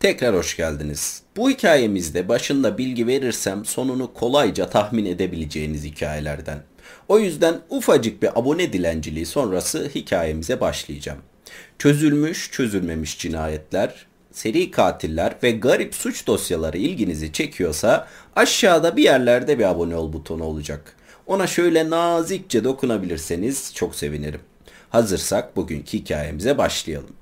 Tekrar hoş geldiniz. Bu hikayemizde başında bilgi verirsem sonunu kolayca tahmin edebileceğiniz hikayelerden. O yüzden ufacık bir abone dilenciliği sonrası hikayemize başlayacağım. Çözülmüş, çözülmemiş cinayetler, seri katiller ve garip suç dosyaları ilginizi çekiyorsa aşağıda bir yerlerde bir abone ol butonu olacak. Ona şöyle nazikçe dokunabilirseniz çok sevinirim. Hazırsak bugünkü hikayemize başlayalım.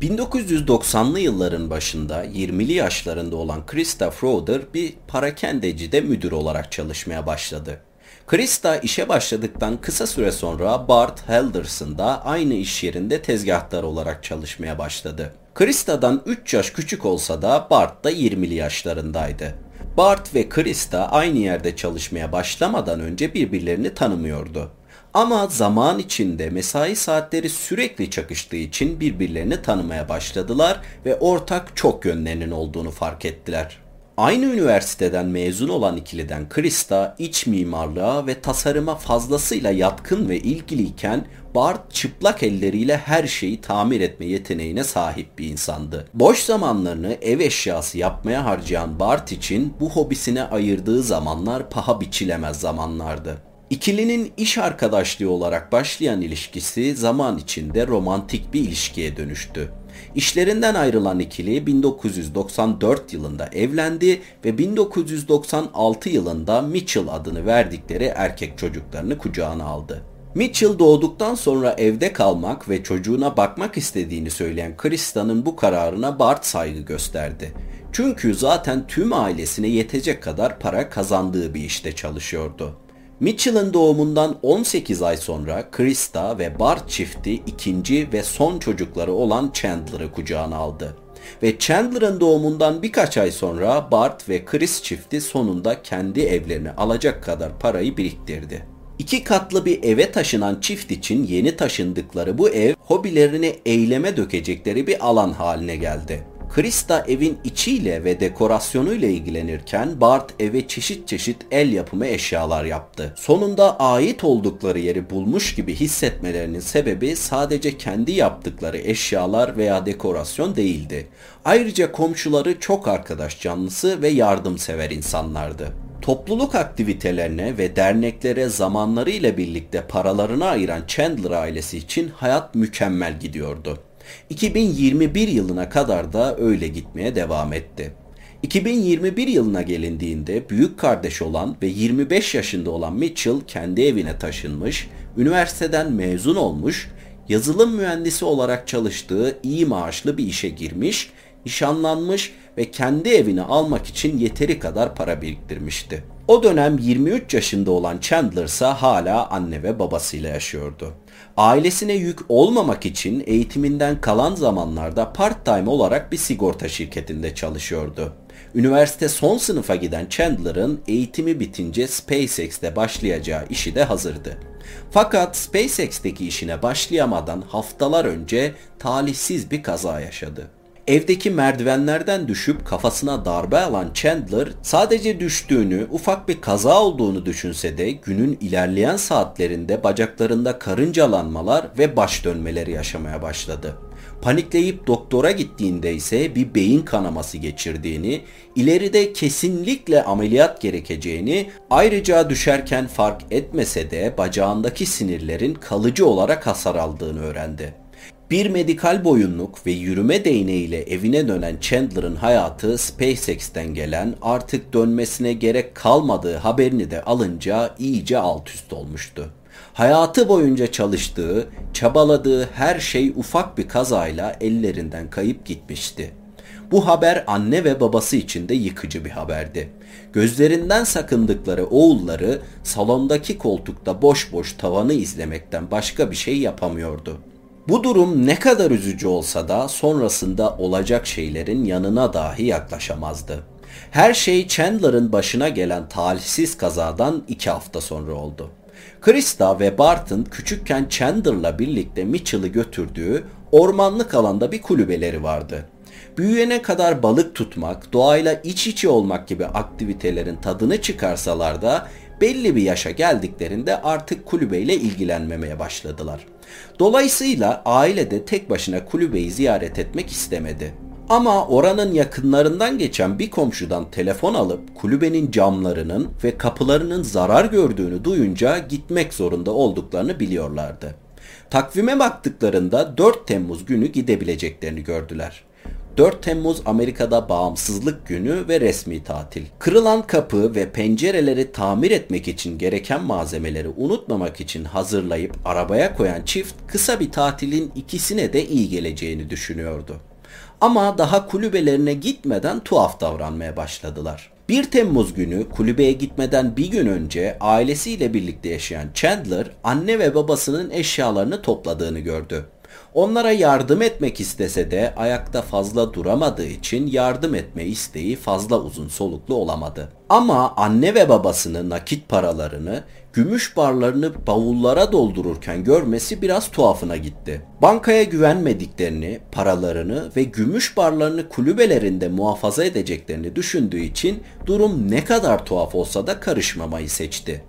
1990'lı yılların başında 20'li yaşlarında olan Krista Froder bir parakendecide müdür olarak çalışmaya başladı. Krista işe başladıktan kısa süre sonra Bart Helderson da aynı iş yerinde tezgahtar olarak çalışmaya başladı. Krista'dan 3 yaş küçük olsa da Bart da 20'li yaşlarındaydı. Bart ve Krista aynı yerde çalışmaya başlamadan önce birbirlerini tanımıyordu. Ama zaman içinde mesai saatleri sürekli çakıştığı için birbirlerini tanımaya başladılar ve ortak çok yönlerinin olduğunu fark ettiler. Aynı üniversiteden mezun olan ikiliden Krista iç mimarlığa ve tasarıma fazlasıyla yatkın ve ilgiliyken Bart çıplak elleriyle her şeyi tamir etme yeteneğine sahip bir insandı. Boş zamanlarını ev eşyası yapmaya harcayan Bart için bu hobisine ayırdığı zamanlar paha biçilemez zamanlardı. İkilinin iş arkadaşlığı olarak başlayan ilişkisi zaman içinde romantik bir ilişkiye dönüştü. İşlerinden ayrılan ikili 1994 yılında evlendi ve 1996 yılında Mitchell adını verdikleri erkek çocuklarını kucağına aldı. Mitchell doğduktan sonra evde kalmak ve çocuğuna bakmak istediğini söyleyen Krista'nın bu kararına Bart saygı gösterdi. Çünkü zaten tüm ailesine yetecek kadar para kazandığı bir işte çalışıyordu. Mitchell'ın doğumundan 18 ay sonra Krista ve Bart çifti ikinci ve son çocukları olan Chandler'ı kucağına aldı. Ve Chandler'ın doğumundan birkaç ay sonra Bart ve Chris çifti sonunda kendi evlerini alacak kadar parayı biriktirdi. İki katlı bir eve taşınan çift için yeni taşındıkları bu ev hobilerini eyleme dökecekleri bir alan haline geldi. Krista evin içiyle ve dekorasyonuyla ilgilenirken Bart eve çeşit çeşit el yapımı eşyalar yaptı. Sonunda ait oldukları yeri bulmuş gibi hissetmelerinin sebebi sadece kendi yaptıkları eşyalar veya dekorasyon değildi. Ayrıca komşuları çok arkadaş canlısı ve yardımsever insanlardı. Topluluk aktivitelerine ve derneklere zamanlarıyla birlikte paralarını ayıran Chandler ailesi için hayat mükemmel gidiyordu. 2021 yılına kadar da öyle gitmeye devam etti. 2021 yılına gelindiğinde büyük kardeş olan ve 25 yaşında olan Mitchell kendi evine taşınmış, üniversiteden mezun olmuş, yazılım mühendisi olarak çalıştığı iyi maaşlı bir işe girmiş, nişanlanmış ve kendi evini almak için yeteri kadar para biriktirmişti. O dönem 23 yaşında olan Chandler ise hala anne ve babasıyla yaşıyordu. Ailesine yük olmamak için eğitiminden kalan zamanlarda part-time olarak bir sigorta şirketinde çalışıyordu. Üniversite son sınıfa giden Chandler'ın eğitimi bitince SpaceX'te başlayacağı işi de hazırdı. Fakat SpaceX'teki işine başlayamadan haftalar önce talihsiz bir kaza yaşadı. Evdeki merdivenlerden düşüp kafasına darbe alan Chandler sadece düştüğünü, ufak bir kaza olduğunu düşünse de günün ilerleyen saatlerinde bacaklarında karıncalanmalar ve baş dönmeleri yaşamaya başladı. Panikleyip doktora gittiğinde ise bir beyin kanaması geçirdiğini, ileride kesinlikle ameliyat gerekeceğini, ayrıca düşerken fark etmese de bacağındaki sinirlerin kalıcı olarak hasar aldığını öğrendi. Bir medikal boyunluk ve yürüme değneğiyle evine dönen Chandler'ın hayatı SpaceX'ten gelen artık dönmesine gerek kalmadığı haberini de alınca iyice alt üst olmuştu. Hayatı boyunca çalıştığı, çabaladığı her şey ufak bir kazayla ellerinden kayıp gitmişti. Bu haber anne ve babası için de yıkıcı bir haberdi. Gözlerinden sakındıkları oğulları salondaki koltukta boş boş tavanı izlemekten başka bir şey yapamıyordu. Bu durum ne kadar üzücü olsa da sonrasında olacak şeylerin yanına dahi yaklaşamazdı. Her şey Chandler'ın başına gelen talihsiz kazadan iki hafta sonra oldu. Krista ve Barton küçükken Chandler'la birlikte Mitchell'ı götürdüğü ormanlık alanda bir kulübeleri vardı. Büyüyene kadar balık tutmak, doğayla iç içe olmak gibi aktivitelerin tadını çıkarsalar da belli bir yaşa geldiklerinde artık kulübeyle ilgilenmemeye başladılar. Dolayısıyla aile de tek başına kulübeyi ziyaret etmek istemedi. Ama oranın yakınlarından geçen bir komşudan telefon alıp kulübenin camlarının ve kapılarının zarar gördüğünü duyunca gitmek zorunda olduklarını biliyorlardı. Takvime baktıklarında 4 Temmuz günü gidebileceklerini gördüler. 4 Temmuz Amerika'da bağımsızlık günü ve resmi tatil. Kırılan kapı ve pencereleri tamir etmek için gereken malzemeleri unutmamak için hazırlayıp arabaya koyan çift kısa bir tatilin ikisine de iyi geleceğini düşünüyordu. Ama daha kulübelerine gitmeden tuhaf davranmaya başladılar. 1 Temmuz günü kulübeye gitmeden bir gün önce ailesiyle birlikte yaşayan Chandler anne ve babasının eşyalarını topladığını gördü. Onlara yardım etmek istese de ayakta fazla duramadığı için yardım etme isteği fazla uzun soluklu olamadı. Ama anne ve babasını nakit paralarını, gümüş barlarını bavullara doldururken görmesi biraz tuhafına gitti. Bankaya güvenmediklerini, paralarını ve gümüş barlarını kulübelerinde muhafaza edeceklerini düşündüğü için durum ne kadar tuhaf olsa da karışmamayı seçti.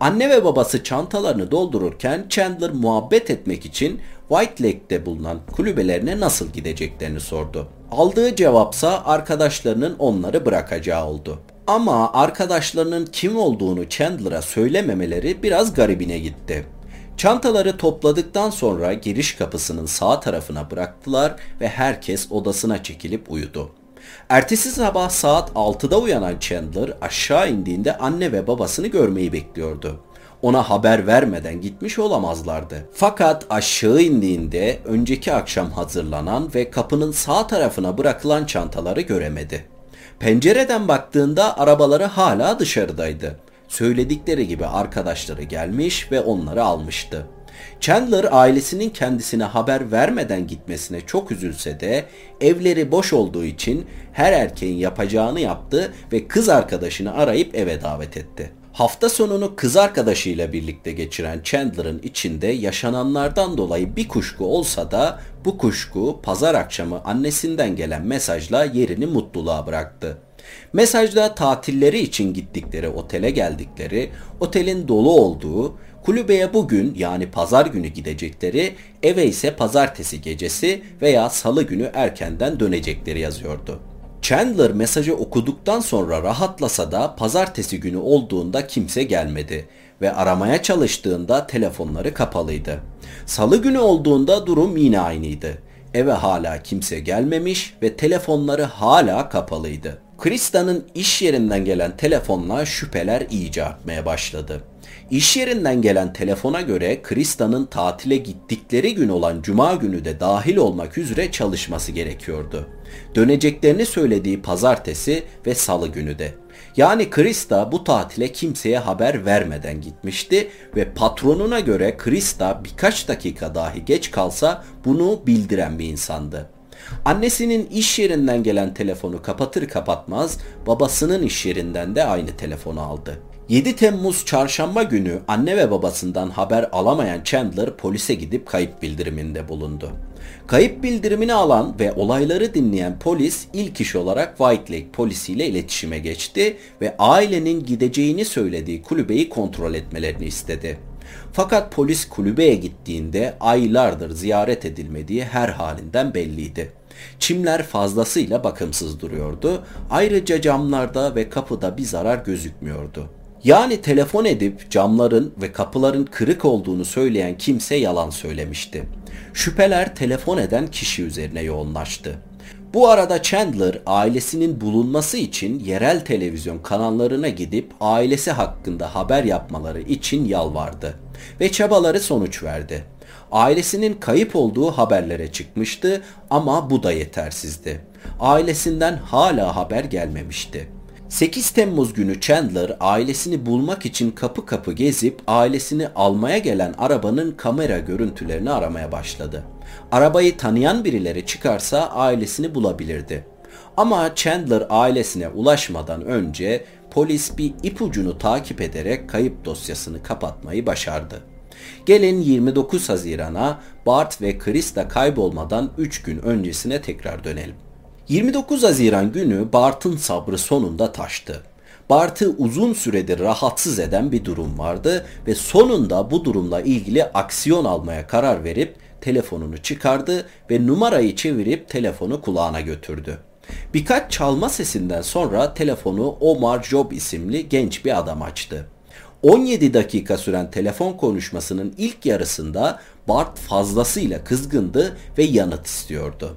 Anne ve babası çantalarını doldururken Chandler muhabbet etmek için White Lake'de bulunan kulübelerine nasıl gideceklerini sordu. Aldığı cevapsa arkadaşlarının onları bırakacağı oldu. Ama arkadaşlarının kim olduğunu Chandler'a söylememeleri biraz garibine gitti. Çantaları topladıktan sonra giriş kapısının sağ tarafına bıraktılar ve herkes odasına çekilip uyudu. Ertesi sabah saat 6'da uyanan Chandler aşağı indiğinde anne ve babasını görmeyi bekliyordu ona haber vermeden gitmiş olamazlardı. Fakat aşağı indiğinde önceki akşam hazırlanan ve kapının sağ tarafına bırakılan çantaları göremedi. Pencereden baktığında arabaları hala dışarıdaydı. Söyledikleri gibi arkadaşları gelmiş ve onları almıştı. Chandler ailesinin kendisine haber vermeden gitmesine çok üzülse de evleri boş olduğu için her erkeğin yapacağını yaptı ve kız arkadaşını arayıp eve davet etti. Hafta sonunu kız arkadaşıyla birlikte geçiren Chandler'ın içinde yaşananlardan dolayı bir kuşku olsa da bu kuşku pazar akşamı annesinden gelen mesajla yerini mutluluğa bıraktı. Mesajda tatilleri için gittikleri otele geldikleri, otelin dolu olduğu, kulübeye bugün yani pazar günü gidecekleri, eve ise pazartesi gecesi veya salı günü erkenden dönecekleri yazıyordu. Chandler mesajı okuduktan sonra rahatlasa da pazartesi günü olduğunda kimse gelmedi ve aramaya çalıştığında telefonları kapalıydı. Salı günü olduğunda durum yine aynıydı. Eve hala kimse gelmemiş ve telefonları hala kapalıydı. Krista'nın iş yerinden gelen telefonla şüpheler iyice artmaya başladı. İş yerinden gelen telefona göre Krista'nın tatile gittikleri gün olan cuma günü de dahil olmak üzere çalışması gerekiyordu. Döneceklerini söylediği pazartesi ve salı günü de. Yani Krista bu tatile kimseye haber vermeden gitmişti ve patronuna göre Krista birkaç dakika dahi geç kalsa bunu bildiren bir insandı. Annesinin iş yerinden gelen telefonu kapatır kapatmaz babasının iş yerinden de aynı telefonu aldı. 7 Temmuz çarşamba günü anne ve babasından haber alamayan Chandler polise gidip kayıp bildiriminde bulundu. Kayıp bildirimini alan ve olayları dinleyen polis ilk iş olarak White Lake polisiyle iletişime geçti ve ailenin gideceğini söylediği kulübeyi kontrol etmelerini istedi. Fakat polis kulübeye gittiğinde aylardır ziyaret edilmediği her halinden belliydi. Çimler fazlasıyla bakımsız duruyordu. Ayrıca camlarda ve kapıda bir zarar gözükmüyordu. Yani telefon edip camların ve kapıların kırık olduğunu söyleyen kimse yalan söylemişti. Şüpheler telefon eden kişi üzerine yoğunlaştı. Bu arada Chandler ailesinin bulunması için yerel televizyon kanallarına gidip ailesi hakkında haber yapmaları için yalvardı ve çabaları sonuç verdi. Ailesinin kayıp olduğu haberlere çıkmıştı ama bu da yetersizdi. Ailesinden hala haber gelmemişti. 8 Temmuz günü Chandler ailesini bulmak için kapı kapı gezip ailesini almaya gelen arabanın kamera görüntülerini aramaya başladı. Arabayı tanıyan birileri çıkarsa ailesini bulabilirdi. Ama Chandler ailesine ulaşmadan önce polis bir ipucunu takip ederek kayıp dosyasını kapatmayı başardı. Gelin 29 Haziran'a Bart ve Krista kaybolmadan 3 gün öncesine tekrar dönelim. 29 Haziran günü Bart'ın sabrı sonunda taştı. Bart'ı uzun süredir rahatsız eden bir durum vardı ve sonunda bu durumla ilgili aksiyon almaya karar verip telefonunu çıkardı ve numarayı çevirip telefonu kulağına götürdü. Birkaç çalma sesinden sonra telefonu Omar Job isimli genç bir adam açtı. 17 dakika süren telefon konuşmasının ilk yarısında Bart fazlasıyla kızgındı ve yanıt istiyordu.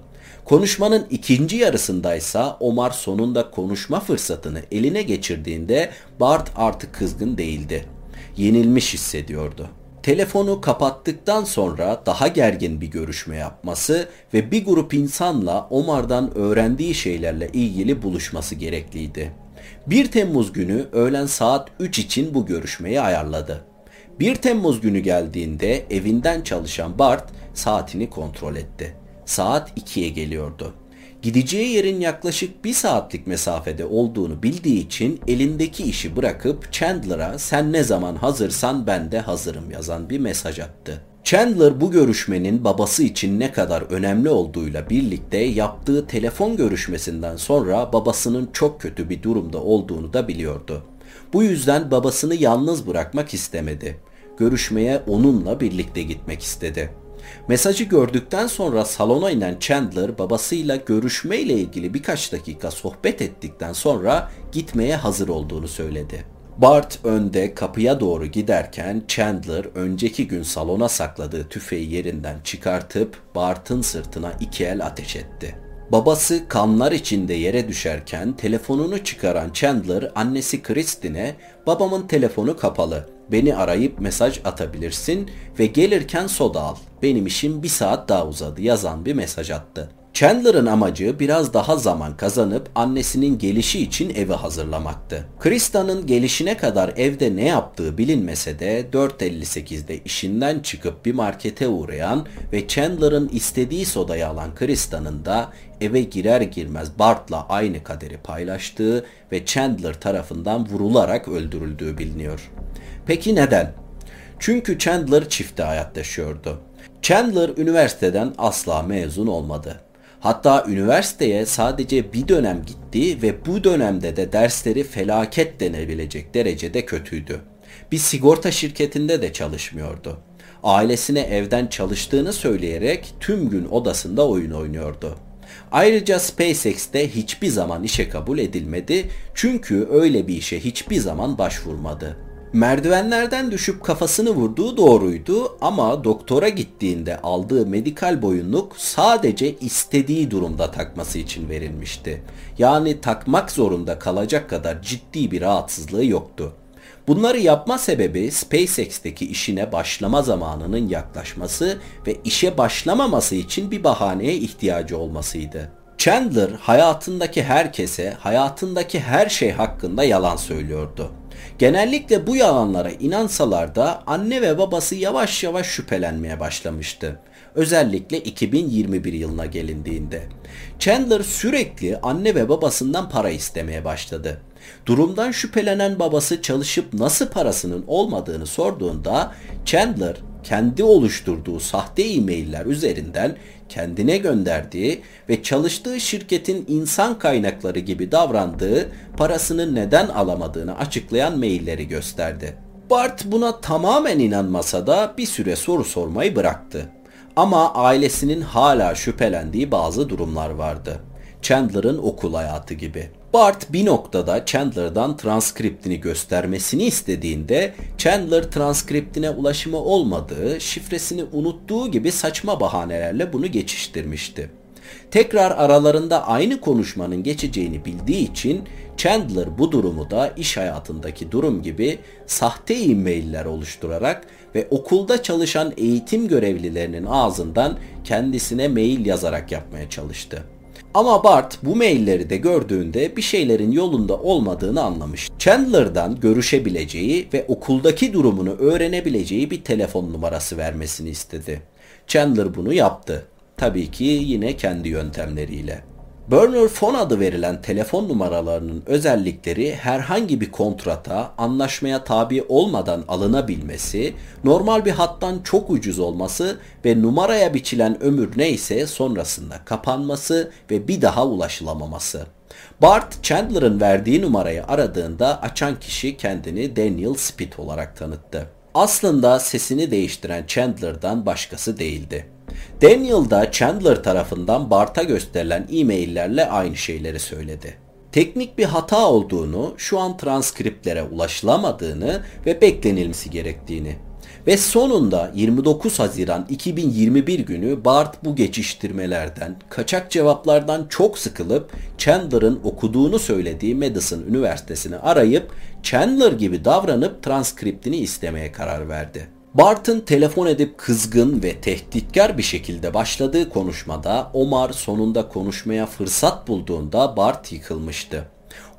Konuşmanın ikinci yarısındaysa Omar sonunda konuşma fırsatını eline geçirdiğinde Bart artık kızgın değildi. Yenilmiş hissediyordu. Telefonu kapattıktan sonra daha gergin bir görüşme yapması ve bir grup insanla Omar'dan öğrendiği şeylerle ilgili buluşması gerekliydi. 1 Temmuz günü öğlen saat 3 için bu görüşmeyi ayarladı. 1 Temmuz günü geldiğinde evinden çalışan Bart saatini kontrol etti. Saat 2'ye geliyordu. Gideceği yerin yaklaşık bir saatlik mesafede olduğunu bildiği için elindeki işi bırakıp Chandler'a sen ne zaman hazırsan ben de hazırım yazan bir mesaj attı. Chandler bu görüşmenin babası için ne kadar önemli olduğuyla birlikte yaptığı telefon görüşmesinden sonra babasının çok kötü bir durumda olduğunu da biliyordu. Bu yüzden babasını yalnız bırakmak istemedi. Görüşmeye onunla birlikte gitmek istedi. Mesajı gördükten sonra salona inen Chandler babasıyla görüşmeyle ilgili birkaç dakika sohbet ettikten sonra gitmeye hazır olduğunu söyledi. Bart önde kapıya doğru giderken Chandler önceki gün salona sakladığı tüfeği yerinden çıkartıp Bart'ın sırtına iki el ateş etti. Babası kanlar içinde yere düşerken telefonunu çıkaran Chandler annesi Kristin'e babamın telefonu kapalı beni arayıp mesaj atabilirsin ve gelirken soda al. Benim işim bir saat daha uzadı yazan bir mesaj attı. Chandler'ın amacı biraz daha zaman kazanıp annesinin gelişi için evi hazırlamaktı. Krista'nın gelişine kadar evde ne yaptığı bilinmese de 4.58'de işinden çıkıp bir markete uğrayan ve Chandler'ın istediği sodayı alan Krista'nın da eve girer girmez Bart'la aynı kaderi paylaştığı ve Chandler tarafından vurularak öldürüldüğü biliniyor. Peki neden? Çünkü Chandler çifte hayat yaşıyordu. Chandler üniversiteden asla mezun olmadı. Hatta üniversiteye sadece bir dönem gitti ve bu dönemde de dersleri felaket denebilecek derecede kötüydü. Bir sigorta şirketinde de çalışmıyordu. Ailesine evden çalıştığını söyleyerek tüm gün odasında oyun oynuyordu. Ayrıca SpaceX'te hiçbir zaman işe kabul edilmedi çünkü öyle bir işe hiçbir zaman başvurmadı. Merdivenlerden düşüp kafasını vurduğu doğruydu ama doktora gittiğinde aldığı medikal boyunluk sadece istediği durumda takması için verilmişti. Yani takmak zorunda kalacak kadar ciddi bir rahatsızlığı yoktu. Bunları yapma sebebi SpaceX'teki işine başlama zamanının yaklaşması ve işe başlamaması için bir bahaneye ihtiyacı olmasıydı. Chandler hayatındaki herkese, hayatındaki her şey hakkında yalan söylüyordu. Genellikle bu yalanlara inansalar da anne ve babası yavaş yavaş şüphelenmeye başlamıştı. Özellikle 2021 yılına gelindiğinde. Chandler sürekli anne ve babasından para istemeye başladı. Durumdan şüphelenen babası çalışıp nasıl parasının olmadığını sorduğunda Chandler kendi oluşturduğu sahte e-mailler üzerinden kendine gönderdiği ve çalıştığı şirketin insan kaynakları gibi davrandığı parasını neden alamadığını açıklayan mailleri gösterdi. Bart buna tamamen inanmasa da bir süre soru sormayı bıraktı. Ama ailesinin hala şüphelendiği bazı durumlar vardı. Chandler'ın okul hayatı gibi. Bart bir noktada Chandler'dan transkriptini göstermesini istediğinde Chandler transkriptine ulaşımı olmadığı, şifresini unuttuğu gibi saçma bahanelerle bunu geçiştirmişti. Tekrar aralarında aynı konuşmanın geçeceğini bildiği için Chandler bu durumu da iş hayatındaki durum gibi sahte e-mailler oluşturarak ve okulda çalışan eğitim görevlilerinin ağzından kendisine mail yazarak yapmaya çalıştı. Ama Bart bu mailleri de gördüğünde bir şeylerin yolunda olmadığını anlamış. Chandler'dan görüşebileceği ve okuldaki durumunu öğrenebileceği bir telefon numarası vermesini istedi. Chandler bunu yaptı. Tabii ki yine kendi yöntemleriyle. Burner Phone adı verilen telefon numaralarının özellikleri herhangi bir kontrata, anlaşmaya tabi olmadan alınabilmesi, normal bir hattan çok ucuz olması ve numaraya biçilen ömür neyse sonrasında kapanması ve bir daha ulaşılamaması. Bart, Chandler'ın verdiği numarayı aradığında açan kişi kendini Daniel Spit olarak tanıttı. Aslında sesini değiştiren Chandler'dan başkası değildi. Daniel da Chandler tarafından Bart'a gösterilen e-maillerle aynı şeyleri söyledi. Teknik bir hata olduğunu, şu an transkriptlere ulaşılamadığını ve beklenilmesi gerektiğini ve sonunda 29 Haziran 2021 günü Bart bu geçiştirmelerden, kaçak cevaplardan çok sıkılıp Chandler'ın okuduğunu söylediği Madison Üniversitesi'ni arayıp Chandler gibi davranıp transkriptini istemeye karar verdi. Bart'ın telefon edip kızgın ve tehditkar bir şekilde başladığı konuşmada Omar sonunda konuşmaya fırsat bulduğunda Bart yıkılmıştı.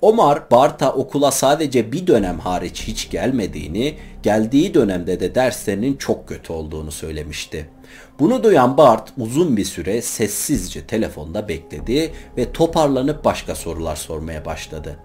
Omar Bart'a okula sadece bir dönem hariç hiç gelmediğini, geldiği dönemde de derslerinin çok kötü olduğunu söylemişti. Bunu duyan Bart uzun bir süre sessizce telefonda bekledi ve toparlanıp başka sorular sormaya başladı.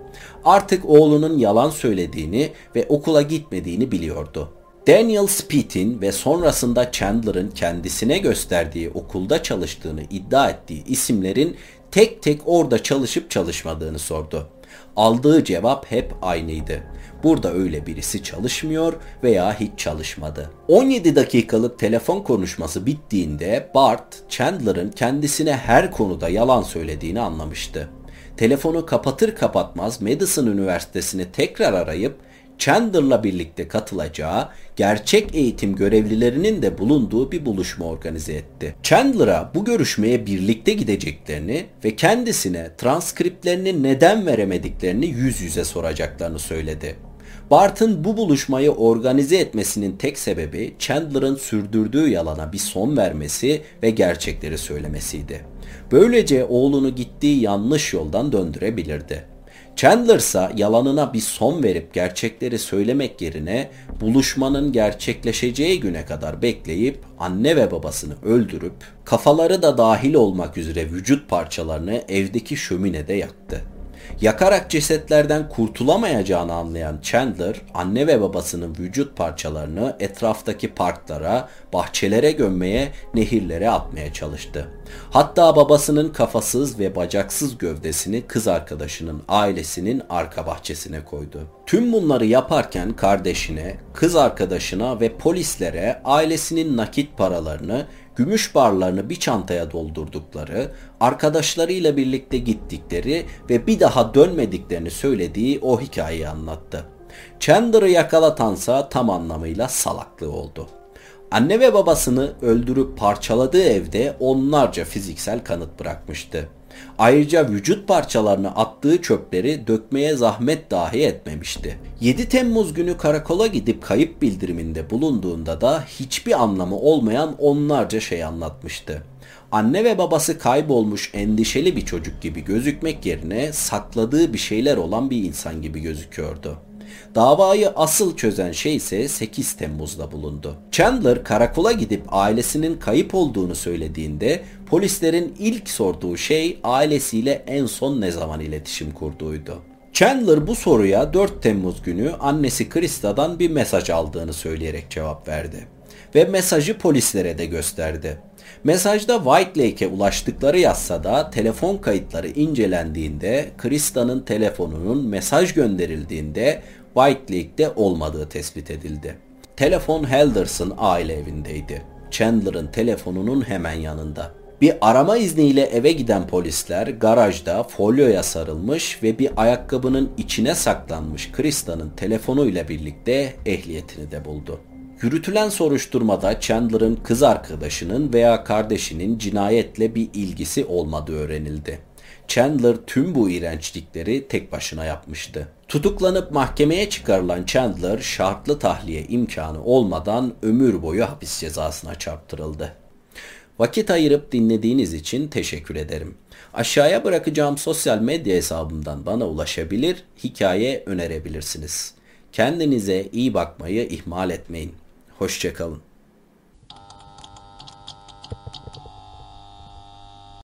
Artık oğlunun yalan söylediğini ve okula gitmediğini biliyordu. Daniel Speed'in ve sonrasında Chandler'ın kendisine gösterdiği okulda çalıştığını iddia ettiği isimlerin tek tek orada çalışıp çalışmadığını sordu. Aldığı cevap hep aynıydı. Burada öyle birisi çalışmıyor veya hiç çalışmadı. 17 dakikalık telefon konuşması bittiğinde Bart, Chandler'ın kendisine her konuda yalan söylediğini anlamıştı. Telefonu kapatır kapatmaz Madison Üniversitesi'ni tekrar arayıp Chandler'la birlikte katılacağı, gerçek eğitim görevlilerinin de bulunduğu bir buluşma organize etti. Chandler'a bu görüşmeye birlikte gideceklerini ve kendisine transkriplerini neden veremediklerini yüz yüze soracaklarını söyledi. Bart'ın bu buluşmayı organize etmesinin tek sebebi Chandler'ın sürdürdüğü yalana bir son vermesi ve gerçekleri söylemesiydi. Böylece oğlunu gittiği yanlış yoldan döndürebilirdi. Chandler ise yalanına bir son verip gerçekleri söylemek yerine buluşmanın gerçekleşeceği güne kadar bekleyip anne ve babasını öldürüp kafaları da dahil olmak üzere vücut parçalarını evdeki şöminede yaktı. Yakarak cesetlerden kurtulamayacağını anlayan Chandler, anne ve babasının vücut parçalarını etraftaki parklara, bahçelere gömmeye, nehirlere atmaya çalıştı. Hatta babasının kafasız ve bacaksız gövdesini kız arkadaşının ailesinin arka bahçesine koydu. Tüm bunları yaparken kardeşine, kız arkadaşına ve polislere ailesinin nakit paralarını gümüş barlarını bir çantaya doldurdukları, arkadaşlarıyla birlikte gittikleri ve bir daha dönmediklerini söylediği o hikayeyi anlattı. Chandler'ı yakalatansa tam anlamıyla salaklığı oldu. Anne ve babasını öldürüp parçaladığı evde onlarca fiziksel kanıt bırakmıştı. Ayrıca vücut parçalarını attığı çöpleri dökmeye zahmet dahi etmemişti. 7 Temmuz günü karakola gidip kayıp bildiriminde bulunduğunda da hiçbir anlamı olmayan onlarca şey anlatmıştı. Anne ve babası kaybolmuş endişeli bir çocuk gibi gözükmek yerine sakladığı bir şeyler olan bir insan gibi gözüküyordu. Davayı asıl çözen şey ise 8 Temmuz'da bulundu. Chandler karakola gidip ailesinin kayıp olduğunu söylediğinde polislerin ilk sorduğu şey ailesiyle en son ne zaman iletişim kurduğuydu. Chandler bu soruya 4 Temmuz günü annesi Krista'dan bir mesaj aldığını söyleyerek cevap verdi ve mesajı polislere de gösterdi. Mesajda White Lake'e ulaştıkları yazsa da telefon kayıtları incelendiğinde Krista'nın telefonunun mesaj gönderildiğinde White Lake'de olmadığı tespit edildi. Telefon Helderson aile evindeydi. Chandler'ın telefonunun hemen yanında. Bir arama izniyle eve giden polisler garajda folyoya sarılmış ve bir ayakkabının içine saklanmış Krista'nın telefonuyla birlikte ehliyetini de buldu. Yürütülen soruşturmada Chandler'ın kız arkadaşının veya kardeşinin cinayetle bir ilgisi olmadığı öğrenildi. Chandler tüm bu iğrençlikleri tek başına yapmıştı. Tutuklanıp mahkemeye çıkarılan Chandler şartlı tahliye imkanı olmadan ömür boyu hapis cezasına çarptırıldı. Vakit ayırıp dinlediğiniz için teşekkür ederim. Aşağıya bırakacağım sosyal medya hesabımdan bana ulaşabilir, hikaye önerebilirsiniz. Kendinize iyi bakmayı ihmal etmeyin. Hoşçakalın.